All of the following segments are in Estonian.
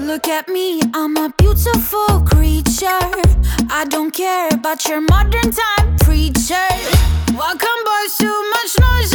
Look at me, I'm a beautiful creature. I don't care about your modern time preacher. Welcome, boys, too much noise,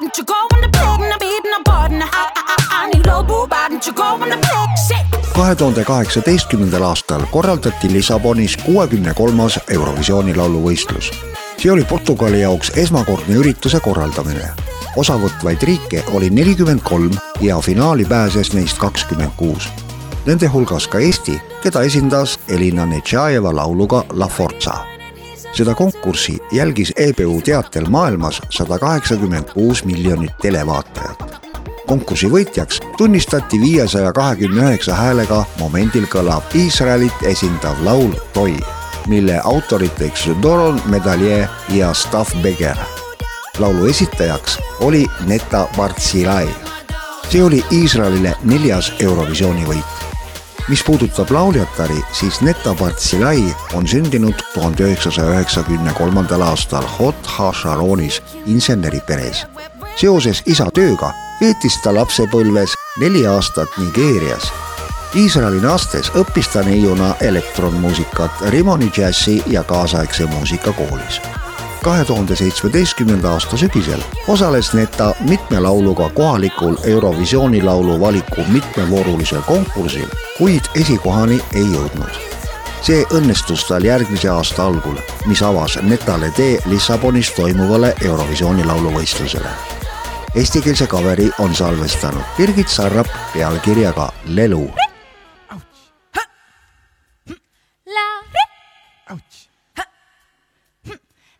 and you go on the and I beat I button. I, I, I need a boo and you go on the. Shit. kahe tuhande kaheksateistkümnendal aastal korraldati Lissabonis kuuekümne kolmas Eurovisiooni lauluvõistlus. see oli Portugali jaoks esmakordne ürituse korraldamine. osavõtvaid riike oli nelikümmend kolm ja finaali pääses neist kakskümmend kuus. Nende hulgas ka Eesti, keda esindas Elina Netšajeva lauluga La Forza seda konkurssi jälgis EBU teatel maailmas sada kaheksakümmend kuus miljonit televaatajat. konkursi võitjaks tunnistati viiesaja kahekümne üheksa häälega momendil kõlab Iisraelit esindav laul Toi, mille autoriteks Doron Medalje ja Stav Beger. laulu esitajaks oli Neta Bartsilai. see oli Iisraelile neljas Eurovisiooni võit mis puudutab lauljatari, siis Netta Bartsilai on sündinud tuhande üheksasaja üheksakümne kolmandal aastal Hot Hasharonis inseneriperes. seoses isa tööga veetis ta lapsepõlves neli aastat Nigeerias. Iisraeli naastes õppis ta neiuna elektronmuusikat Rimoni džässi ja kaasaegse muusika koolis kahe tuhande seitsmeteistkümnenda aasta sügisel osales Neta mitme lauluga kohalikul Eurovisiooni laulu valiku mitmevoorulisel konkursil, kuid esikohani ei jõudnud. see õnnestus tal järgmise aasta algul, mis avas Netale tee Lissabonis toimuvale Eurovisiooni lauluvõistlusele. Eestikeelse kaveri on salvestanud Birgit Sarrap pealkirjaga Lelu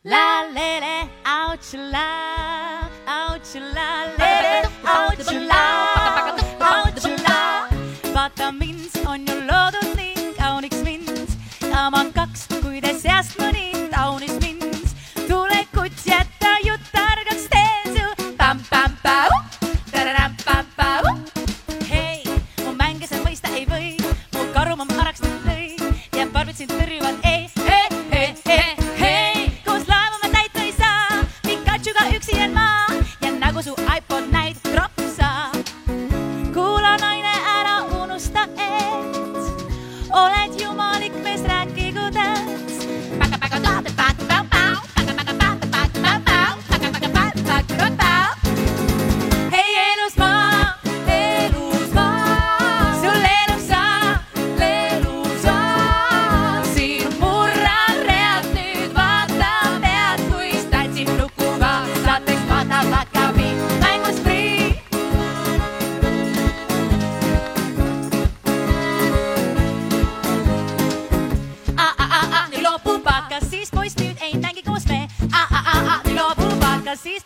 La la lele, ouch la, ouch la, lele, así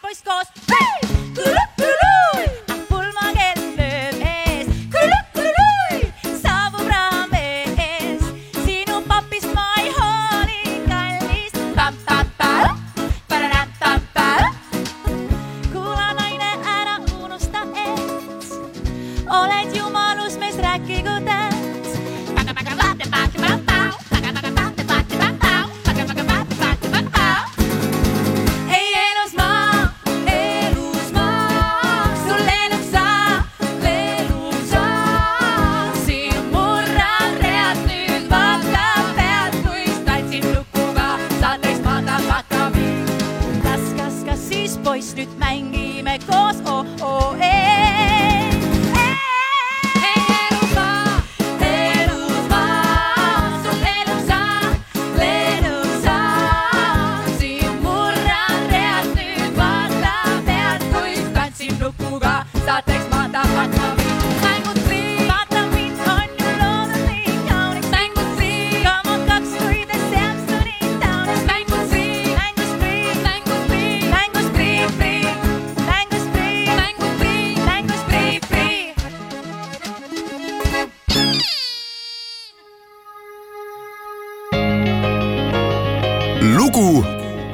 lugu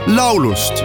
laulust